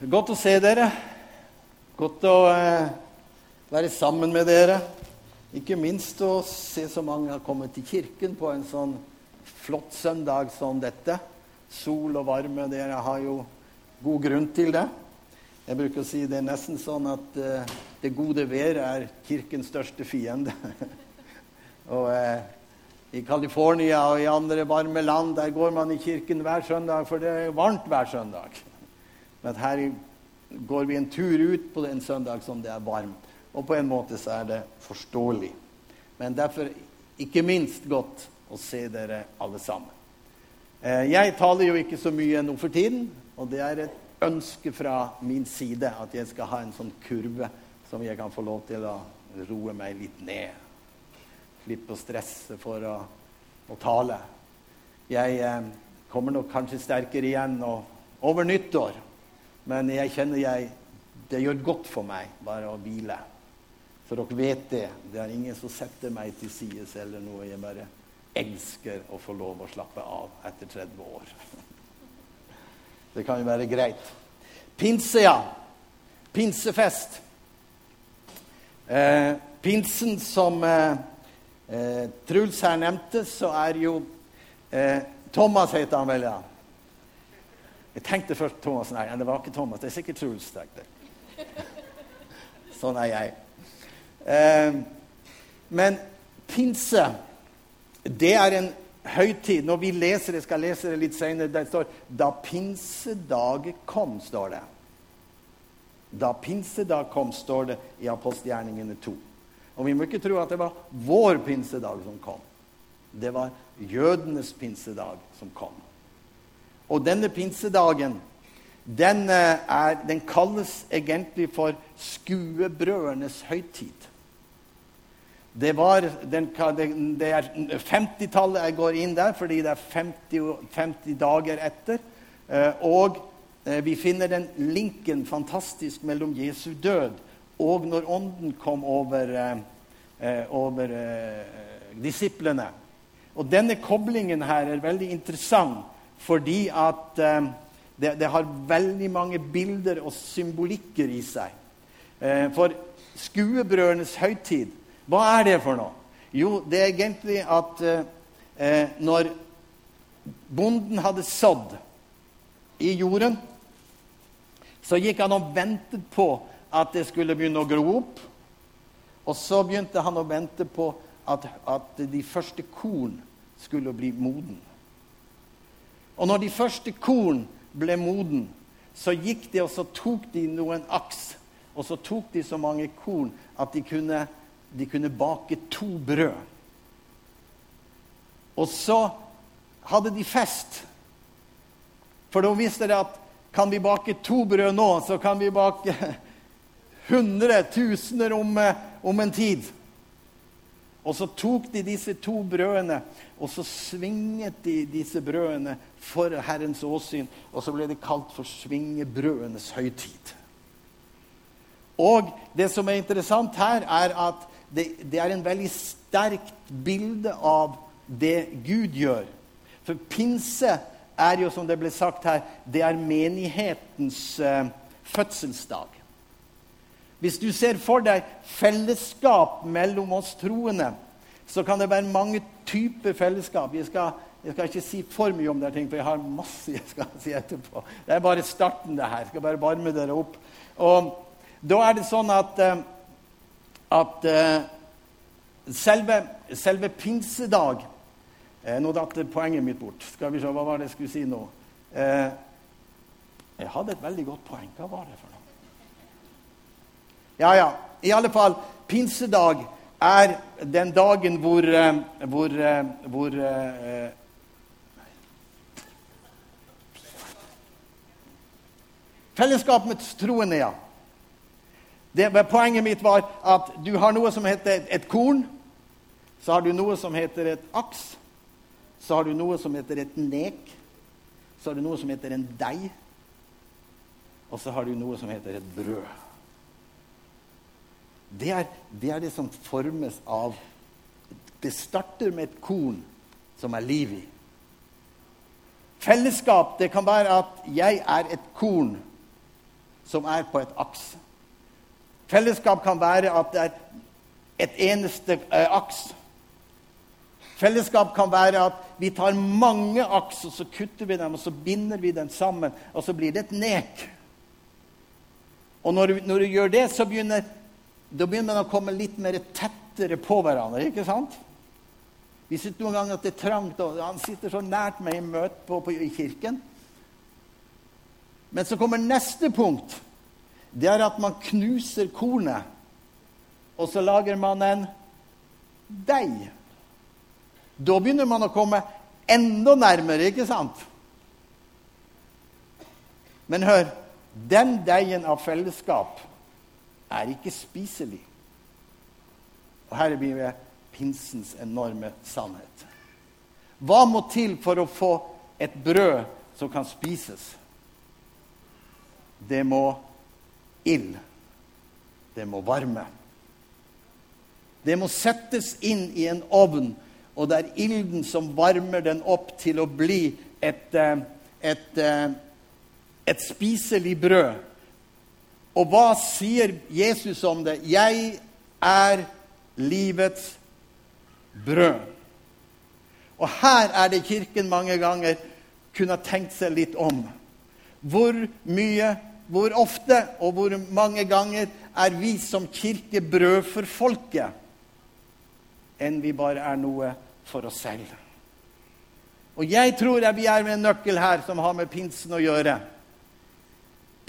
Godt å se dere. Godt å eh, være sammen med dere. Ikke minst å se så mange har kommet til kirken på en sånn flott søndag som dette. Sol og varme. Dere har jo god grunn til det. Jeg bruker å si det er nesten sånn at eh, det gode været er kirkens største fiende. og eh, i California og i andre varme land der går man i kirken hver søndag, for det er varmt hver søndag. Men her går vi en tur ut på en søndag som det er varmt. Og på en måte så er det forståelig. Men derfor ikke minst godt å se dere alle sammen. Eh, jeg taler jo ikke så mye nå for tiden, og det er et ønske fra min side at jeg skal ha en sånn kurve som jeg kan få lov til å roe meg litt ned. Slippe å stresse for å, å tale. Jeg eh, kommer nok kanskje sterkere igjen over nyttår. Men jeg kjenner jeg det gjør godt for meg bare å hvile. Så dere vet det. Det er ingen som setter meg til side eller noe. Jeg bare elsker å få lov å slappe av etter 30 år. Det kan jo være greit. Pinse, ja. Pinsefest. Eh, pinsen som eh, eh, Truls her nevnte, så er jo eh, Thomas heter han vel, ja. Jeg tenkte først Thomas. Nei, det var ikke Thomas. Det er sikkert Truls. tenkte Sånn er jeg. Eh, men pinse, det er en høytid. Når vi leser det, skal jeg lese det litt senere, det står 'Da pinsedag kom', står det. Da pinsedag kom, står det i apostelgjerningene 2. Og vi må ikke tro at det var vår pinsedag som kom. Det var jødenes pinsedag som kom. Og denne pinsedagen den, eh, er, den kalles egentlig for skuebrødenes høytid. Det, var, den, det er 50-tallet jeg går inn der, fordi det er 50, 50 dager etter. Eh, og eh, vi finner den linken fantastisk mellom Jesu død og når Ånden kom over, over disiplene. Og denne koblingen her er veldig interessant fordi at eh, det, det, har veldig mange bilder og symbolikker i seg. Eh, for skuebrødrenes høytid, hva er det for noe? Jo, det er egentlig at eh, eh, når bonden hadde sådd i jorden, så gikk han og ventet på at det skulle begynne å gro opp. Og så begynte han å vente på at, at de første korn skulle bli moden. Og når de første korn ble moden, så gikk de og så tok de noen aks. Og så tok de så mange korn at de kunne, de kunne bake to brød. Og så hadde de fest. For da visste de at kan vi bake to brød nå, så kan vi bake hundre, tusener om, om en tid. Og så tok de disse to brødene, og så svinget de disse brødene for Herrens åsyn. Og så ble det kalt for svingebrødenes høytid. Og det som er interessant her, er at det, det er en veldig sterkt bilde av det Gud gjør. For pinse er jo, som det ble sagt her, det er menighetens uh, fødselsdag. Hvis du ser for deg fellesskap mellom oss troende, så kan det være mange typer fellesskap. Jeg skal, jeg skal ikke si for mye om det, for jeg har masse jeg skal si etterpå. Det er bare starten, det her. Jeg skal bare varme dere opp. Og da er det sånn at, eh, at eh, selve, selve pinsedag eh, Nå datt poenget mitt bort. Skal vi se, Hva var det jeg skulle si nå? Jeg hadde et veldig godt poeng. Hva var det for? Ja, ja. I alle fall, pinsedag er den dagen hvor, eh, hvor, eh, hvor uh, Fellesskap med troende, ja. Det, poenget mitt var at du har noe som heter et korn. Så har du noe som heter et aks. Så har du noe som heter et nek. Så har du noe som heter en deig. Og så har du noe som heter et brød. Det er, det er, det som formes av Det starter med et korn som er liv i. Fellesskap det kan være at jeg er et korn som er på et aks. Fellesskap kan være at det er et eneste eh, aks. Fellesskap kan være at vi tar mange aks, og så kutter vi dem og så binder vi dem sammen, og så blir det et nek. Og når når du gjør det, så begynner, da begynner man å komme litt mer tettere på hverandre. ikke sant? Vi sitter noen ganger at det er trangt, og han sitter så nært meg i møte på, på, i kirken. Men så kommer neste punkt. Det er at man knuser kornet, og så lager man en deig. Da begynner man å komme enda nærmere, ikke sant? Men hør den deigen av fellesskap er ikke spiselig. Og her blir vi pinsens enorme sannhet. Hva må til for å få et brød som kan spises? Det må ild. Det må varme. Det må settes inn i en ovn, og det er ilden som varmer den opp til å bli et, eh, et, et, et spiselig brød. Og hva sier Jesus om det? 'Jeg er livets brød'. Og her er det Kirken mange ganger kunne tenkt seg litt om. Hvor mye, hvor ofte og hvor mange ganger er vi som kirke brød for folket, enn vi bare er noe for oss selv? Og jeg tror at vi er med en nøkkel her som har med pinsen å gjøre.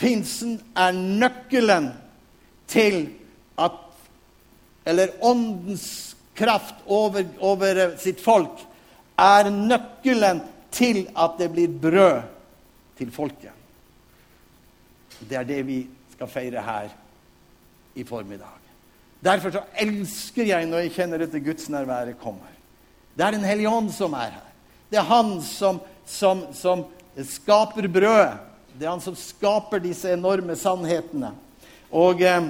Pinsen er nøkkelen til at Eller åndens kraft over, over sitt folk er nøkkelen til at det blir brød til folket. Det er det vi skal feire her i formiddag. Derfor så elsker jeg når jeg kjenner dette gudsnærværet kommer. Det er Den hellige ånd som er her. Det er Han som, som, som skaper brødet. Det er han som skaper disse enorme sannhetene. Og eh,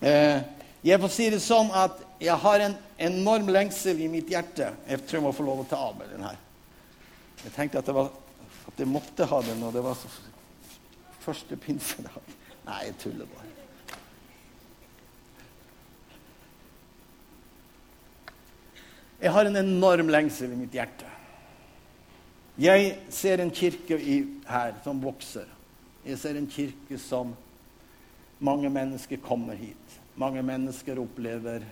eh, jeg får si det sånn at jeg har en enorm lengsel i mitt hjerte. Jeg tror jeg må få lov å ta av meg den her. Jeg tenkte at, det var, at jeg måtte ha den når det var så første pinsedag. Nei, jeg tuller bare. Jeg har en enorm lengsel i mitt hjerte. Jeg ser en kirke i, her som vokser. Jeg ser en kirke som mange mennesker kommer hit. Mange mennesker opplever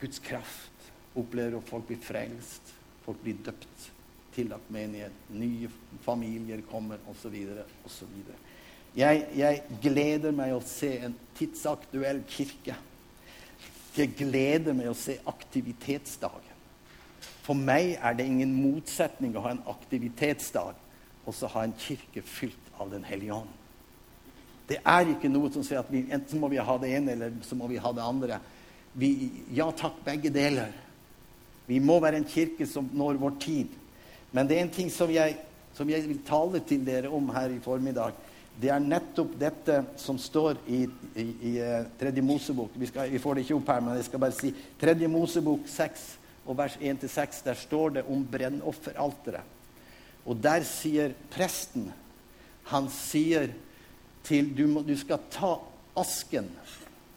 Guds kraft. Opplever at folk blir frelst. Folk blir døpt. Tillagt menighet. Nye familier kommer, osv. osv. Jeg, jeg gleder meg å se en tidsaktuell kirke. Jeg gleder meg å se aktivitetsdagen. For meg er det ingen motsetning å ha en aktivitetsdag og så ha en kirke fylt av Den hellige ånd. Det er ikke noe som sier at vi, enten må vi ha det ene eller så må vi ha det andre. Vi, ja takk, begge deler. Vi må være en kirke som når vår tid. Men det er en ting som jeg, som jeg vil tale til dere om her i formiddag. Det er nettopp dette som står i, i, i uh, Tredje Mosebok. Vi, skal, vi, får det ikke opp her, men jeg skal bare si Tredje Mosebok 6 og vers 1-6, der står det om brennofferalteret. Og der sier presten Han sier til du, må, du skal ta asken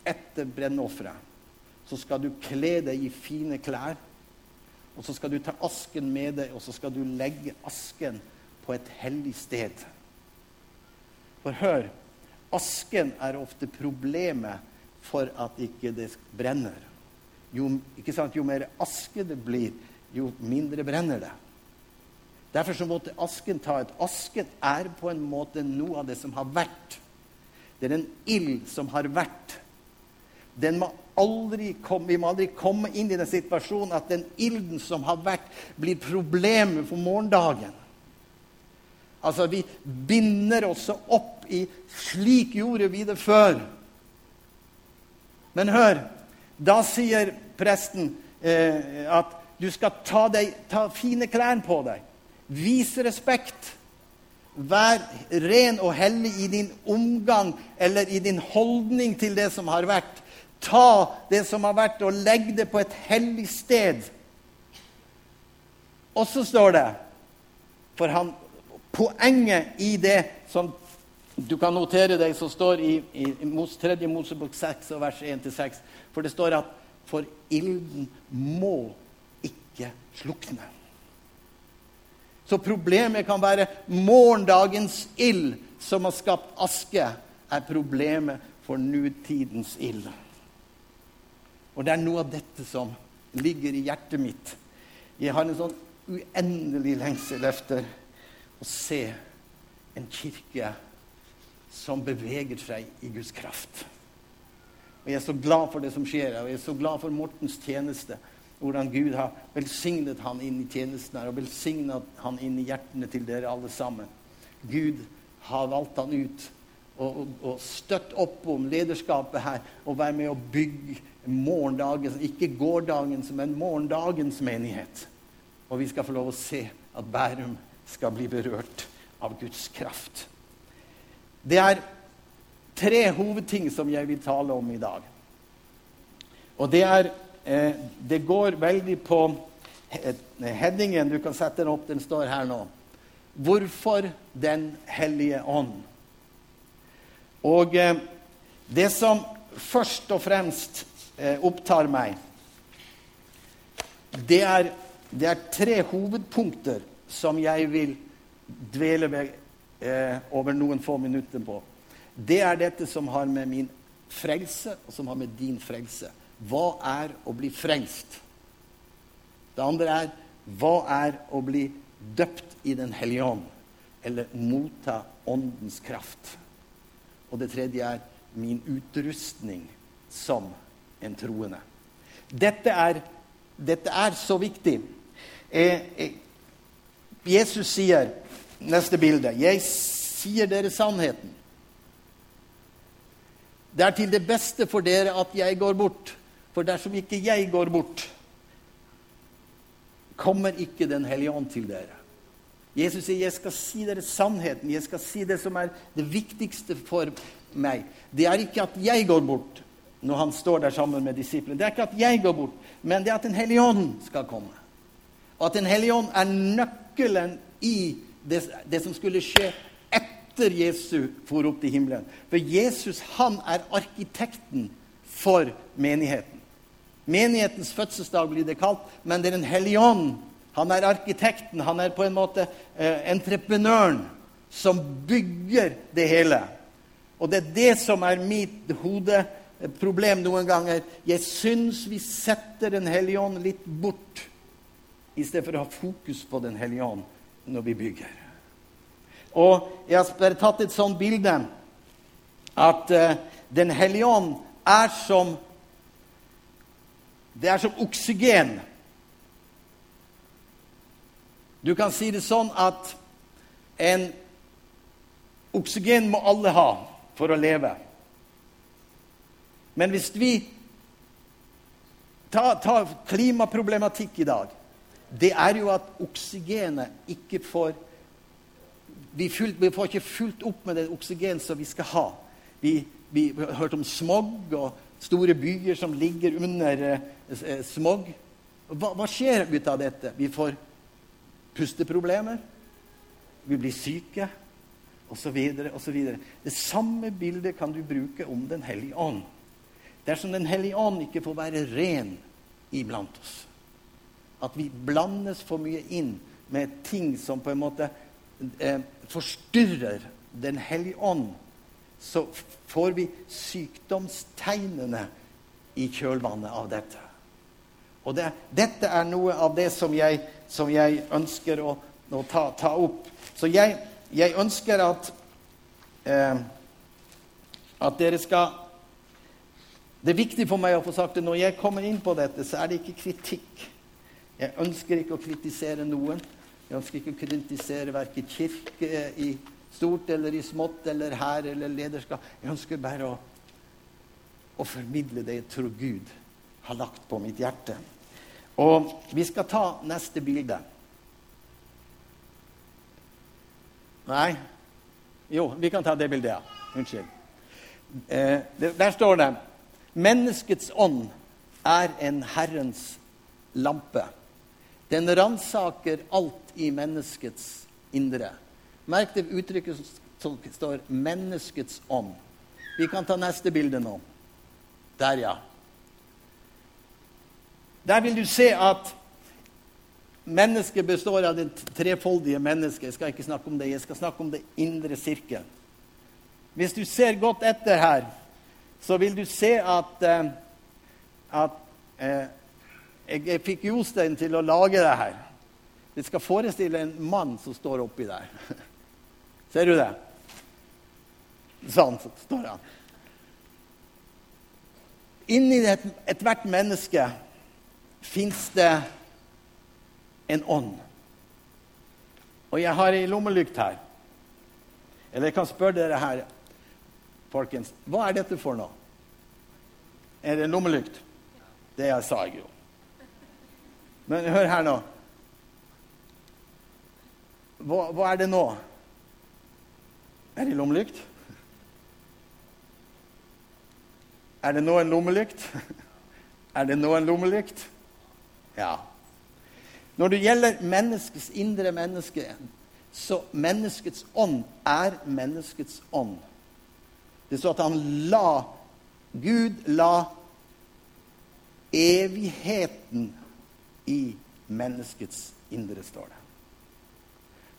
etter brennofferet. Så skal du kle deg i fine klær. Og så skal du ta asken med deg, og så skal du legge asken på et hellig sted. For hør, asken er ofte problemet for at ikke det brenner jo, jo, mer aske det blir, jo mindre brenner det. Derfor så måtte asken ta et Asken er på en måte noe av det som har vært. Det er en ild som har vært. Den må aldri komme, vi må aldri komme inn i den situasjonen at den ilden som har vært, blir problemet for morgendagen. Altså, vi binder oss opp i 'slik gjorde vi det før'. Men hør da sier presten eh, at du skal ta, deg, ta fine klær på deg. Vise respekt. Vær ren og hellig i din omgang eller i din holdning til det som har vært. Ta det som har vært, og legg det på et hellig sted. Og så står det For han, poenget i det som Du kan notere deg som står i, i, i 3. Mosebok 6, vers 1-6. For det står at for ilden må ikke slukne. Så problemet kan være morgendagens ild som har skapt aske, er problemet for nutidens ild. Og det er noe av dette som ligger i hjertet mitt. Jeg har en sånn uendelig lengsel etter å se en kirke som beveger seg i Guds kraft. Og Jeg er så glad for det som skjer og jeg er så glad for Mortens tjeneste. Hvordan Gud har velsignet han inn i tjenesten her, og velsignet han inn i hjertene til dere alle sammen. Gud har valgt han ut og, og, og støtt opp om lederskapet her og vær med å bygge morgendagens, ikke gårdagens, men morgendagens menighet. Og vi skal få lov å se at Bærum skal bli berørt av Guds kraft. Det er tre hovedting som jeg vil tale om i dag. Og det er eh, Det går veldig på headingen. Du kan sette den opp. Den står her nå. Hvorfor Den hellige ånd? Og eh, det som først og fremst eh, opptar meg, det er, det er tre hovedpunkter som jeg vil dvele ved eh, over noen få minutter på. Det er dette som har med min frelse og som har med din frelse. Hva er å bli frelst? Det andre er hva er å bli døpt i Den hellige ånd? Eller motta Åndens kraft. Og det tredje er min utrustning som en troende. Dette er, dette er så viktig. Eh, eh, Jesus sier Neste bilde. Jeg sier dere sannheten. Det er til det beste for dere at jeg går bort. For dersom ikke jeg går bort, kommer ikke Den hellige ånd til dere. Jesus sier, 'Jeg skal si dere sannheten. Jeg skal si det som er det viktigste for meg.' Det er ikke at jeg går bort når han står der sammen med disiplene. Det er ikke at jeg går bort, men det er at Den hellige ånd skal komme. Og at Den hellige ånd er nøkkelen i det, det som skulle skje etter Jesu for opp til himmelen. For Jesus han er arkitekten for menigheten. Menighetens fødselsdag blir det kalt, men det er Den hellige ånd. Han er arkitekten. Han er på en måte eh, entreprenøren som bygger det hele. Og det er det som er mitt hodeproblem noen ganger. Jeg syns vi setter Den hellige ånd litt bort i stedet for å ha fokus på Den hellige ånd når vi bygger. Og jeg har bare tatt et sånt bilde at uh, Den hellige ånd er som Det er som oksygen. Du kan si det sånn at en oksygen må alle ha for å leve. Men hvis vi tar ta klimaproblematikk i dag det er jo at oksygenet ikke får vi, fylt, vi, får ikke fulgt opp med det oksygen som vi skal ha. Vi, vi, har hørt om smog og store byer som ligger under eh, eh smog. Hva, hva, skjer ut av dette? Vi får pusteproblemer. Vi blir syke, osv. osv. Det samme bildet kan du bruke om Den hellige ånd. Dersom Den hellige ånd ikke får være ren iblant oss, at vi blandes for mye inn med ting som på en måte eh, forstyrrer Den hellige ånd, så får vi sykdomstegnene i kjølvannet av dette. Og det, dette er noe av det som jeg, som jeg ønsker å, å ta, ta, opp. Så jeg, jeg ønsker at, eh, at dere skal Det er viktig for meg å få sagt det når jeg kommer inn på dette, så er det ikke kritikk. Jeg ønsker ikke å kritisere noen. Jeg ønsker ikke å kritisere verken kirke i stort eller i smått eller her eller lederskap. Jeg ønsker bare å, å formidle det jeg tror Gud har lagt på mitt hjerte. Og vi skal ta neste bilde. Nei Jo, vi kan ta det bildet, ja. Unnskyld. Eh, der står det 'Menneskets ånd er en Herrens lampe'. Den ransaker alt i menneskets indre. Merk det uttrykket som står 'menneskets ånd'. Vi kan ta neste bilde nå. Der, ja. Der vil du se at mennesket består av det trefoldige mennesket. Jeg skal ikke snakke om det, jeg skal snakke om det indre sirkel. Hvis du ser godt etter her, så vil du se at, eh, at eh, jeg, jeg, fikk Jostein til å lage det her. Det skal forestille en mann som står oppi der. Ser du det? Sånn står han. Inni ethvert menneske fins det en ånd. Og jeg har ei lommelykt her. Eller jeg kan spørre dere her, folkens, hva er dette for noe? Er det en lommelykt? Det jeg sa jeg jo. Men hør her nå. Hva, hva er det nå? Er det lommelykt? Er det nå en lommelykt? Er det nå en lommelykt? Ja. Når det gjelder menneskets indre menneske, så menneskets ånd er menneskets ånd. Det står at han la Gud la evigheten i menneskets indre, står det.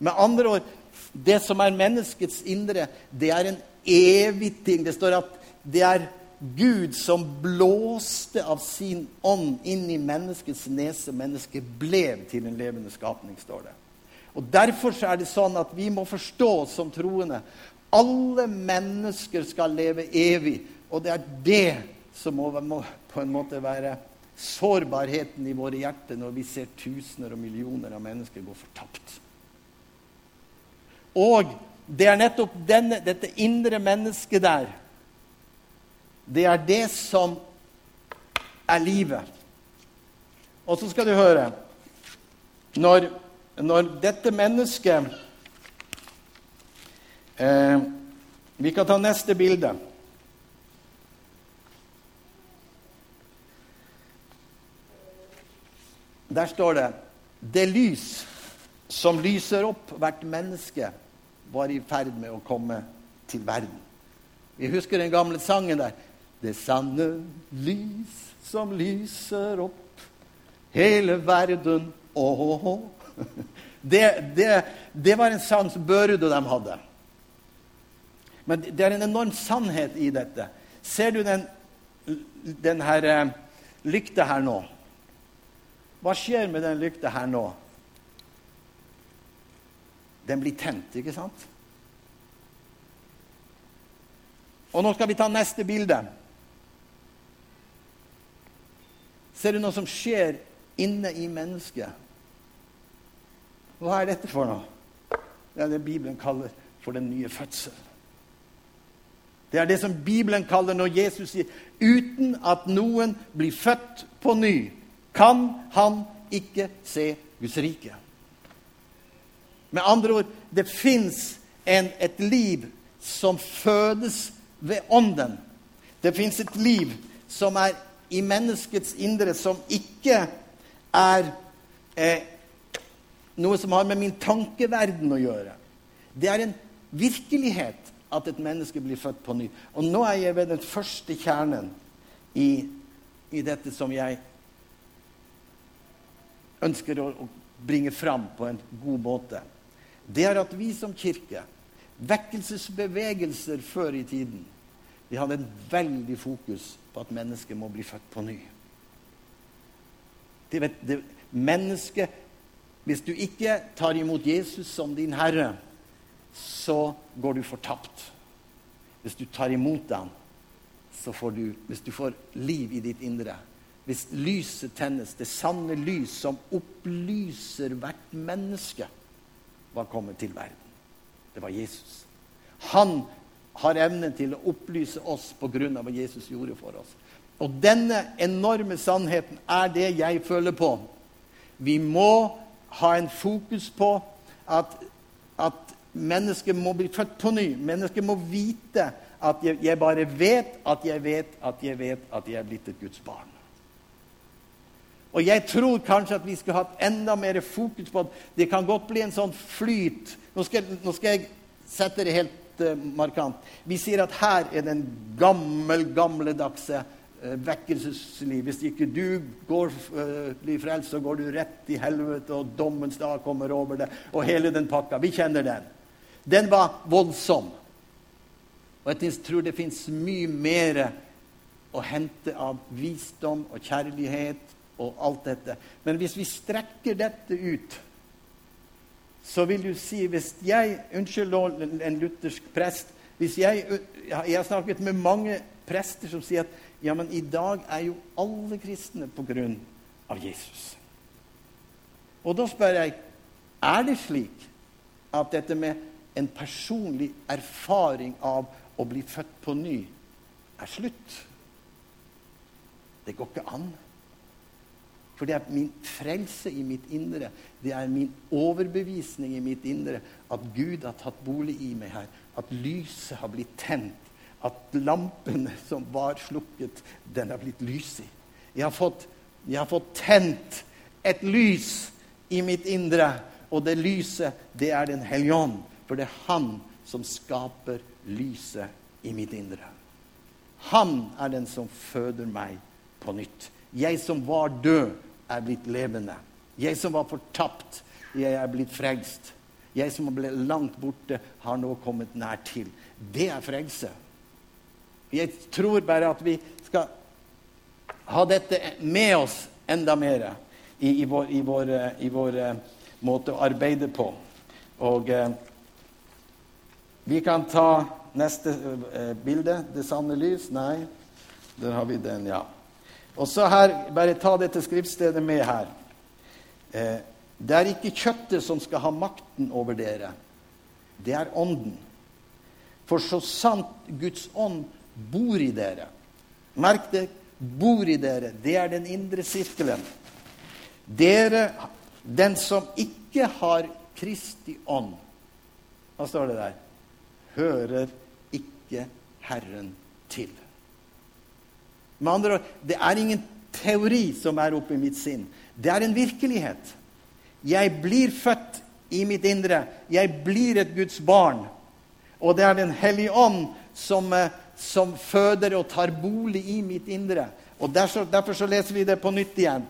Med andre ord, det som er menneskets indre, det er en evig ting. Det står at det er Gud som blåste av sin ånd inn i menneskets nese. Mennesket ble til en levende skapning, står det. Og Derfor er det sånn at vi må forstå som troende alle mennesker skal leve evig. Og det er det som må, må på en måte være sårbarheten i våre hjerter når vi ser tusener og millioner av mennesker gå fortapt. Og det er nettopp denne, dette indre mennesket der Det er det som er livet. Og så skal du høre Når, når dette mennesket eh, Vi kan ta neste bilde. Der står det det lys som lyser opp hvert menneske, var i ferd med å komme til verden. Vi husker den gamle sangen der. Det sanne lys som lyser opp hele verden. Åh. Det, det, det var en sang som Børud og dem hadde. Men det er en enorm sannhet i dette. Ser du den, den eh, lykta her nå? Hva skjer med den lykta her nå? Den blir tent, ikke sant? Og nå skal vi ta neste bilde. Ser du noe som skjer inne i mennesket? Hva er dette for noe? Det er det Bibelen kaller for den nye fødsel. Det er det som Bibelen kaller når Jesus sier 'uten at noen blir født på ny' kan han ikke se Guds rike. Med andre ord det fins et liv som fødes ved Ånden. Det fins et liv som er i menneskets indre, som ikke er eh, noe som har med min tankeverden å gjøre. Det er en virkelighet at et menneske blir født på ny. Og nå er jeg ved den første kjernen i, i dette som jeg ønsker å, bringe fram på en god måte, det er at vi som kirke Vekkelsesbevegelser før i tiden de hadde en veldig fokus på at mennesket må bli født på ny. Det, vet, det, mennesket, Hvis du ikke tar imot Jesus som din herre, så går du fortapt. Hvis du tar imot ham, så får du Hvis du får liv i ditt indre, hvis lyset tennes, det sanne lys som opplyser hvert menneske, var kommet til verden. Det var Jesus. Han har evnen til å opplyse oss på grunn av hva Jesus gjorde for oss. Og denne enorme sannheten er det jeg føler på. Vi må ha en fokus på at, at mennesket må bli født på ny. Mennesket må vite at jeg, jeg bare vet at jeg vet at jeg vet at jeg er blitt et Guds barn. Og jeg tror kanskje at vi skulle hatt enda mer fokus på at det kan godt bli en sånn flyt. Nå skal, nå skal jeg sette det helt uh, markant. Vi sier at her er den gammel, gamledagse uh, vekkelsesliv. Hvis ikke du går, uh, blir frelst, så går du rett i helvete, og dommens dag kommer over deg, og hele den pakka. Vi kjenner den. Den var voldsom. Og jeg tror det fins mye mer å hente av visdom og kjærlighet og alt dette. Men hvis vi strekker dette ut, så vil du si Hvis jeg Unnskyld en luthersk prest. hvis Jeg jeg har snakket med mange prester som sier at ja, men i dag er jo alle kristne på grunn av Jesus. Og da spør jeg er det slik at dette med en personlig erfaring av å bli født på ny er slutt? Det går ikke an. For det er min frelse i mitt indre. Det er min overbevisning i mitt indre at Gud har tatt bolig i meg her. At lyset har blitt tent. At lampen som var slukket, den har blitt lys i. Jeg har fått, jeg har fått tent et lys i mitt indre. Og det lyset, det er Den hellige ånd. For det er Han som skaper lyset i mitt indre. Han er den som føder meg på nytt. Jeg som var død, er blitt levende. Jeg som var fortapt, jeg er blitt frelst. Jeg som ble langt borte, har nå kommet nær til. Det er frelse. Jeg tror bare at vi skal ha dette med oss enda mer i, i, vår, i, vår, i vår, uh, måte å arbeide på. Og eh, vi kan ta neste eh, bilde. Det sanne lys. Nei, der har vi den, ja. Og så her, Bare ta dette skriftstedet med her. Eh, det er ikke kjøttet som skal ha makten over dere. Det er Ånden. For så sant Guds ånd bor i dere Merk det bor i dere. Det er den indre sirkelen. Dere, den som ikke har Kristi ånd Hva står det der? Hører ikke Herren til. Med andre ord, det er ingen teori som er oppe i mitt sinn. Det er en virkelighet. Jeg blir født i mitt indre. Jeg blir et Guds barn. Og det er Den hellige ånd som, eh, som føder og tar bolig i mitt indre. Og derfor, derfor så leser vi det på nytt igjen.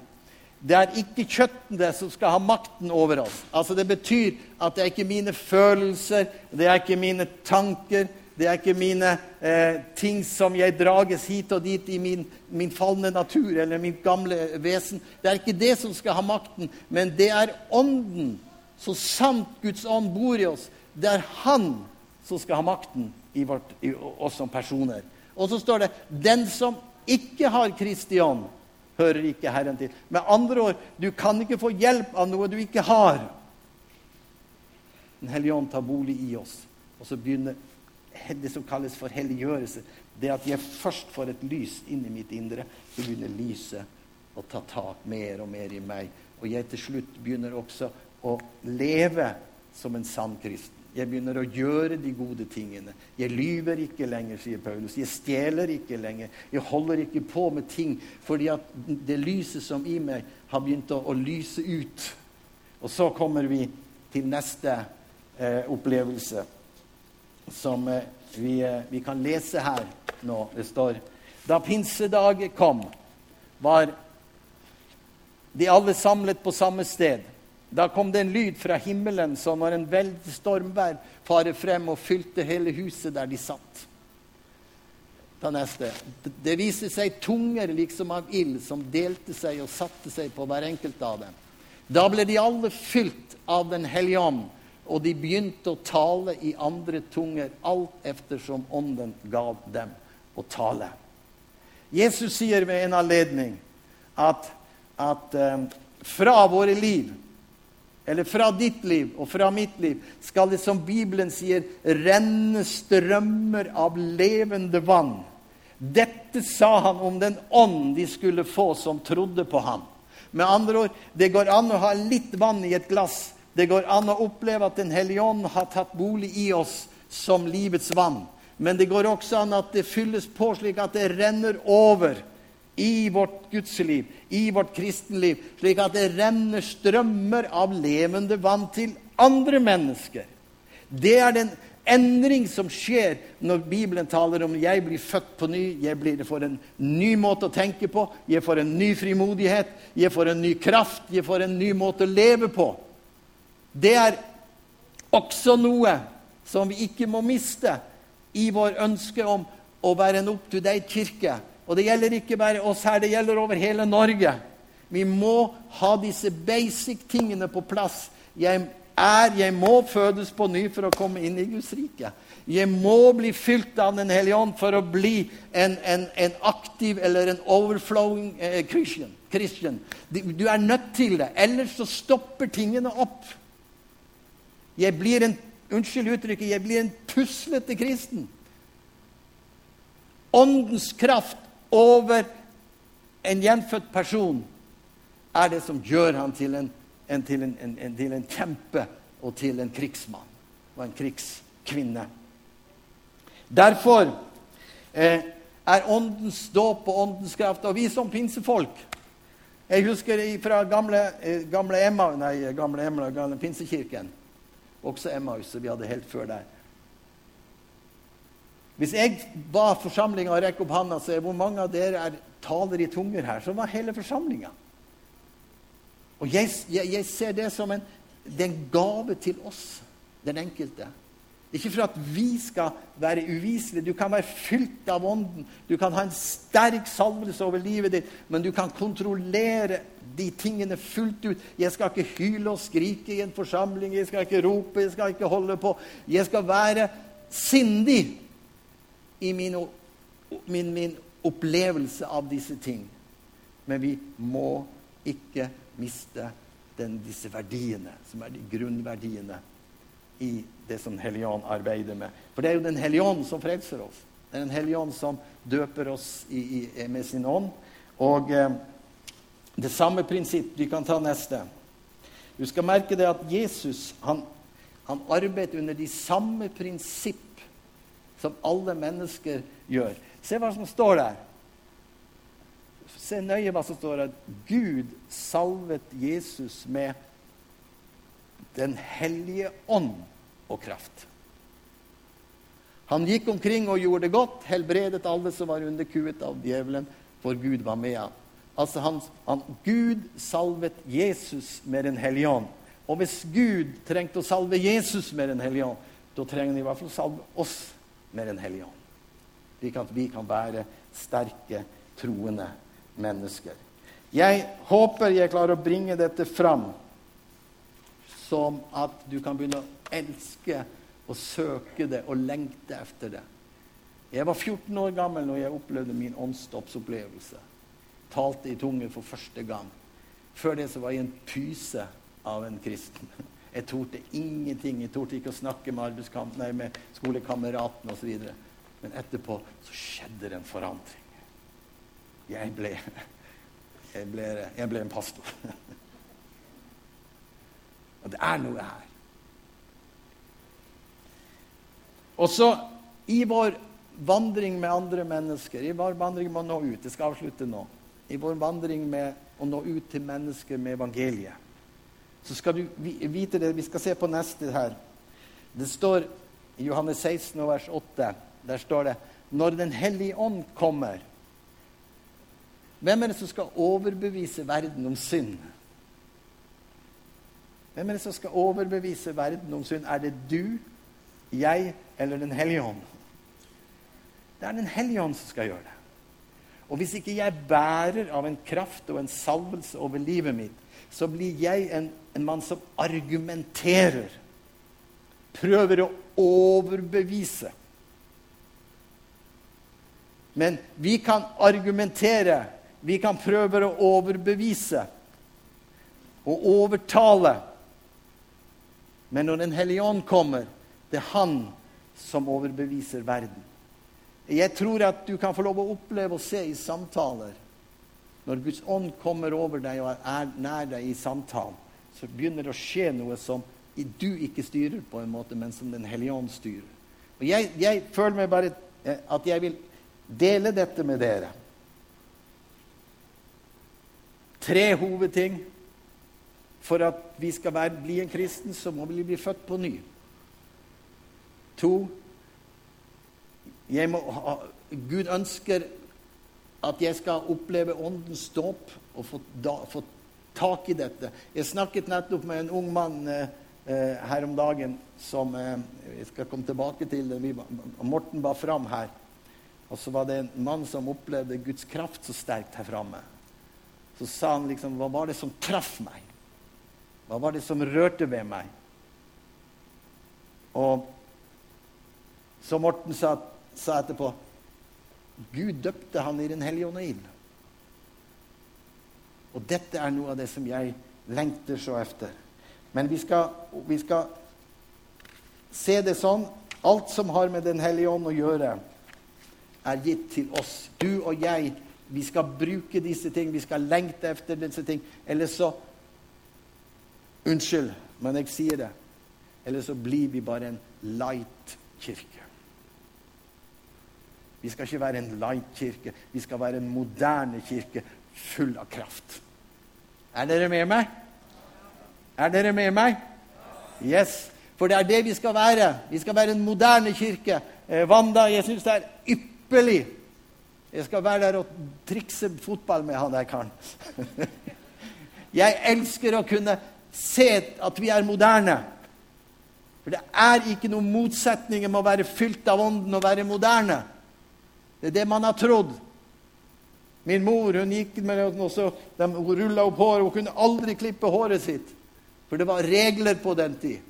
Det er ikke kjøttene som skal ha makten over oss. Altså Det betyr at det er ikke mine følelser, det er ikke mine tanker, det er ikke mine eh, ting som jeg drages hit og dit i min, min falne natur eller mitt gamle vesen. Det er ikke det som skal ha makten, men det er Ånden. Så sant Guds ånd bor i oss, det er Han som skal ha makten i, vårt, i oss som personer. Og så står det 'Den som ikke har Kristi ånd, hører ikke Herren til'. Med andre ord, du kan ikke få hjelp av noe du ikke har. Den hellige ånd tar bolig i oss, og så begynner det som kalles for helliggjørelse. Det at jeg først får et lys inn i mitt indre, begynner lyset å ta tak mer og mer i meg. Og jeg til slutt begynner også å leve som en sann kristen. Jeg begynner å gjøre de gode tingene. Jeg lyver ikke lenger, sier Paulus. Jeg stjeler ikke lenger. Jeg holder ikke på med ting fordi at det lyset som i meg har begynt å, å lyse ut. Og så kommer vi til neste eh, opplevelse som eh, vi, eh, vi, kan lese her nå. Det står Da pinsedag kom, var de alle samlet på samme sted. Da kom det en lyd fra himmelen som når en veldig stormvær farer frem og fylte hele huset der de satt. Ta neste. Det viste seg tunger liksom av ild som delte seg og satte seg på hver enkelt av dem. Da ble de alle fylt av Den hellige ånd og de begynte å tale i andre tunger, alt eftersom Ånden gav dem å tale. Jesus sier ved en anledning at, at um, fra våre liv, eller fra ditt liv og fra mitt liv, skal det, som Bibelen sier, renne strømmer av levende vann. Dette sa han om den ånd de skulle få som trodde på ham. Med andre ord, det går an å ha litt vann i et glass det går an å oppleve at Den hellige ånd har tatt bolig i oss som livets vann. Men det går også an at det fylles på slik at det renner over i vårt gudsliv, i vårt kristenliv, slik at det renner strømmer av levende vann til andre mennesker. Det er den endring som skjer når Bibelen taler om 'jeg blir født på ny', 'jeg blir, får en ny måte å tenke på', 'jeg får en ny frimodighet', 'jeg får en ny kraft', 'jeg får en ny måte å leve på'. Det er også noe som vi ikke må miste i vår ønske om å være en up-to-date-kirke. Og det gjelder ikke bare oss her, det gjelder over hele Norge. Vi må ha disse basic tingene på plass. Jeg er, jeg må fødes på ny for å komme inn i Guds rike. Jeg må bli fylt av Den hellige ånd for å bli en, en, en aktiv eller en overflowing eh, Christian. Christian. Du er nødt til det, ellers så stopper tingene opp. Jeg blir en unnskyld uttrykket, jeg blir en puslete kristen. Åndens kraft over en gjenfødt person er det som gjør ham til en en, til en, en, til kjempe og til en krigsmann og en krigskvinne. Derfor eh, er åndens dåp og åndens kraft Og vi som pinsefolk Jeg husker fra gamle, eh, gamle Emma, nei, gamle Emma, gamle pinsekirken. Også Emmaus, som vi hadde helt før der. Hvis jeg ba forsamlinga rekke opp handa så er hvor mange av dere er taler i tunger her, så var hele forsamlinga. Og jeg, jeg, jeg ser det som en, det en gave til oss, den enkelte. Ikke for at vi skal være uviselige. Du kan være fylt av Ånden. Du kan ha en sterk salvelse over livet ditt, men du kan kontrollere de tingene fullt ut. Jeg skal ikke hyle og skrike i en forsamling, jeg skal ikke rope, jeg skal ikke holde på. Jeg skal være sindig i min, min, min opplevelse av disse ting. Men vi må ikke miste den, disse verdiene, som er de grunnverdiene i det som Hellige Ånd arbeider med. For det er jo Den hellige ånd som frelser oss. Det er Den hellige ånd som døper oss i, i, med sin ånd. Og eh, det samme prinsipp Vi kan ta neste. Du skal merke det at Jesus han, han arbeider under de samme prinsipp som alle mennesker gjør. Se hva som står der. Se nøye hva som står der. Gud salvet Jesus med Den hellige ånd og kraft. Han gikk omkring og gjorde det godt, helbredet alle som var underkuet av djevelen, for Gud var med ham. Altså han, han, Gud salvet Jesus med Den hellige ånd. Og hvis Gud trengte å salve Jesus med Den hellige ånd, da trenger han i hvert fall å salve oss med Den hellige ånd. Slik at vi kan være sterke, troende mennesker. Jeg håper jeg klarer å bringe dette fram, som at du kan begynne å elske og søke det og lengte etter det. Jeg var 14 år gammel når jeg opplevde min åndsdåpsopplevelse. Talte i tunge for første gang. Før det så var jeg en pyse av en kristen. Jeg torde ingenting. Jeg torde ikke å snakke med, nei, med skolekameraten osv. Men etterpå så skjedde det en forandring. Jeg ble jeg ble, jeg ble en pastor. Og det er noe her. Og så i vår vandring med andre mennesker, i vår vandring med å nå ut Jeg skal avslutte nå. I vår vandring med å nå ut til mennesker med evangeliet, så skal du vite det Vi skal se på neste her. Det står i Johannes 16, vers 8. Der står det Når Den hellige ånd kommer hvem er det som skal overbevise verden om synd? Hvem er det som skal overbevise verden om synd? Er det du, jeg eller Den hellige ånd? Det er Den hellige ånd som skal gjøre det. Og hvis ikke jeg bærer av en kraft og en salvelse over livet mitt, så blir jeg en, en mann som argumenterer. Prøver å overbevise. Men vi kan argumentere vi kan prøve å overbevise og overtale. Men når Den hellige ånd kommer, det er han som overbeviser verden. Jeg tror at du kan få lov å oppleve og se i samtaler Når Guds ånd kommer over deg og er nær deg i samtalen, så begynner det å skje noe som du ikke styrer på en måte, men som Den hellige ånd styrer. Og jeg, jeg føler meg bare eh, at jeg vil dele dette med dere. Tre hovedting. For at vi skal være, bli en kristen, så må vi bli født på ny. To ha, Gud ønsker at jeg skal oppleve Åndens dåp og få, da, få, tak i dette. Jeg snakket nettopp med en ung mann eh, eh her om dagen som eh, Jeg skal komme tilbake til det. Morten var fram her. Og så var det en mann som opplevde Guds kraft så sterkt her framme. Så sa han liksom Hva var det som traff meg? Hva var det som rørte ved meg? Og så Morten sa, sa etterpå Gud døpte han i Den hellige ånd og ild. Og dette er noe av det som jeg lengter så efter. Men vi skal, vi skal se det sånn alt som har med Den hellige ånd å gjøre, er gitt til oss. Du og jeg, vi skal bruke disse ting, vi skal lengte efter disse ting. Eller så Unnskyld, men jeg sier det. Eller så blir vi bare en light kirke. Vi skal ikke være en light-kirke. Vi skal være en moderne kirke full av kraft. Er dere med meg? Er dere med meg? Yes. For det er det vi skal være. Vi skal være en moderne kirke. Eh, Wanda, jeg syns det er ypperlig. Jeg skal være der og trikse fotball med han der karen. jeg elsker å kunne se at vi er moderne. For det er ikke noen motsetninger med å være fylt av Ånden og være moderne. Det er det man har trodd. Min mor hun gikk med og så, de, hun rulla opp håret. Hun kunne aldri klippe håret sitt, for det var regler på den tid.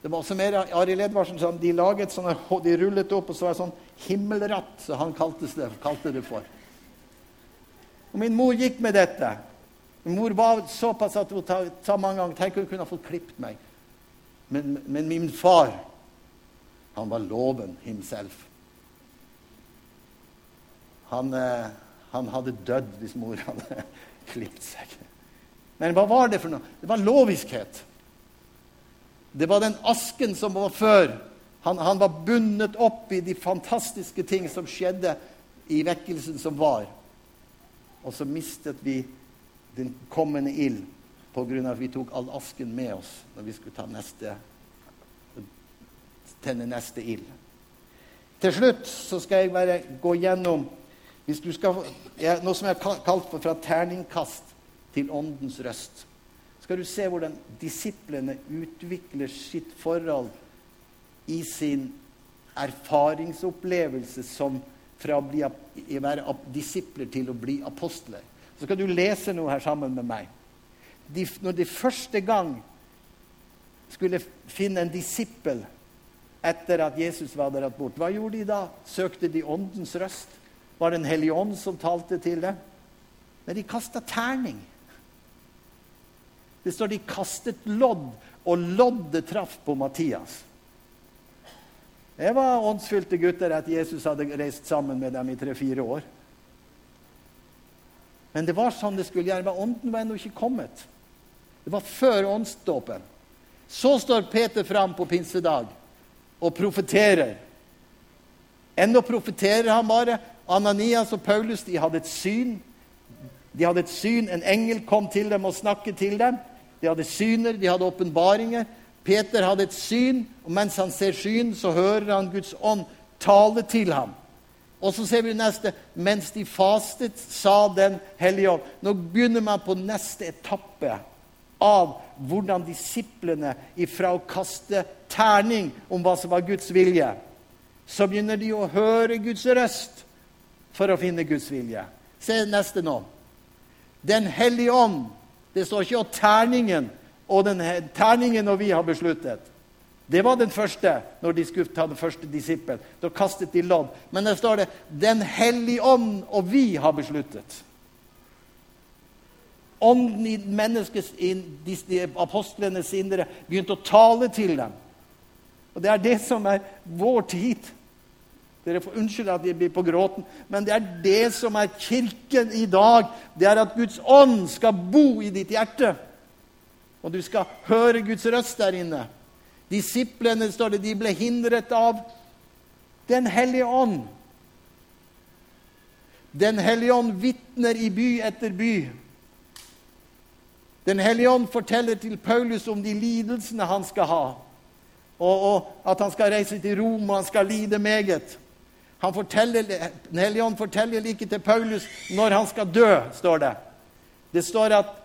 Det var også mer Arild Edvardsen sa, de laget sånne, de rullet opp, og så var det sånn himmelratt, så han kalte det, kalte det for. Og Min mor gikk med dette. Min mor var såpass at hun sa mange ganger tenk hun kunne ha fått klippet meg. Men, men min far, han var loven himself. Han, eh, han hadde dødd hvis mor hadde klippet seg. Men hva var det for noe? Det var loviskhet. Det var den asken som var før. Han, han, var bundet opp i de fantastiske ting som skjedde i vekkelsen som var. Og så mistet vi den kommende ild pga. at vi tok all asken med oss når vi skulle neste, tenne neste ild. Til slutt så skal jeg bare gå gjennom hvis du skal, jeg, Noe som jeg har kalt for fra terningkast til åndens røst. Skal du se hvordan disiplene utvikler sitt forhold i sin erfaringsopplevelse som fra å bli, være disipler til å bli apostler. Så skal du lese noe her sammen med meg. De, når de første gang skulle finne en disippel etter at Jesus var der bort, hva gjorde de da? Søkte de åndens røst? Var det en hellig ånd som talte til dem? Men de kasta terning. Det står de kastet lodd, og loddet traff på Mattias. Det var åndsfylte gutter at Jesus hadde reist sammen med dem i tre-fire år. Men det var sånn det skulle gjøre. Ånden var ennå ikke kommet. Det var før åndsdåpen. Så står Peter fram på pinsedag og profeterer. Ennå profeterer han bare, Ananias og Paulus de hadde et syn. De hadde et syn. En engel kom til dem og snakket til dem. De hadde syner, de hadde åpenbaringer. Peter hadde et syn, og mens han ser syn, så hører han Guds ånd tale til ham. Og så ser vi neste Mens de fastet, sa Den hellige ånd. Nå begynner man på neste etappe av hvordan disiplene ifra å kaste terning om hva som var Guds vilje, så begynner de å høre Guds røst for å finne Guds vilje. Se neste nå. Den hellige ånd. Det står ikke om terningen og den terningen og vi har besluttet. Det var den første når de skulle ta den første disippel. Da kastet de lodd. Men der står det 'Den hellige ånd og vi har besluttet'. Ånden i menneskets, i apostlenes indre begynte å tale til dem. Og Det er det som er vår tid. Dere får unnskylde at vi blir på gråten, men det er det som er Kirken i dag. Det er at Guds ånd skal bo i ditt hjerte. Og du skal høre Guds røst der inne. Disiplene står det, de ble hindret av Den hellige ånd. Den hellige ånd vitner i by etter by. Den hellige ånd forteller til Paulus om de lidelsene han skal ha. og, og at han skal reise til Rom, og han skal lide meget. Han forteller, Den forteller like til Paulus når han skal dø, står det. Det står at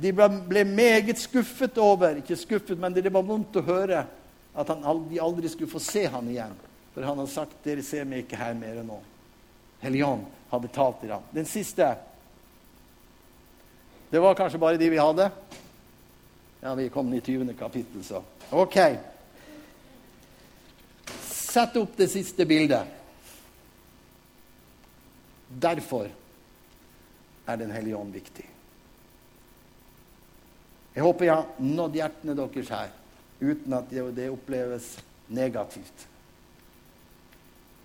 de ble meget skuffet over Ikke skuffet, men det var vondt å høre at han aldri, aldri skulle få se han igjen. For han har sagt 'Dere ser meg ikke her mer nå'. Helligånd hadde talt til ham. Den siste Det var kanskje bare de vi hadde? Ja, vi kom i 20. kapittel, så OK. Sett opp det siste bildet. Derfor er Den hellige ånd viktig. Jeg håper jeg har nådd hjertene deres her uten at det oppleves negativt.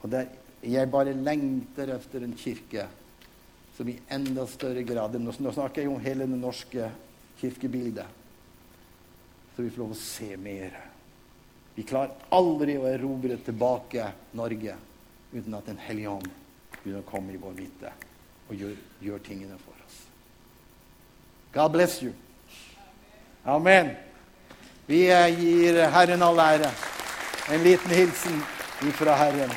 Og der jeg bare lengter etter en kirke som i enda større grad Nå snakker jeg om hele det norske kirkebildet. Så vi får lov å se mer. Vi klarer aldri å erobre tilbake Norge uten at Den hellige ånd begynner å komme i vår midte og gjør, gjør tingene for oss. God bless you. Amen. Vi gir Herren all ære. En liten hilsen ifra Herren.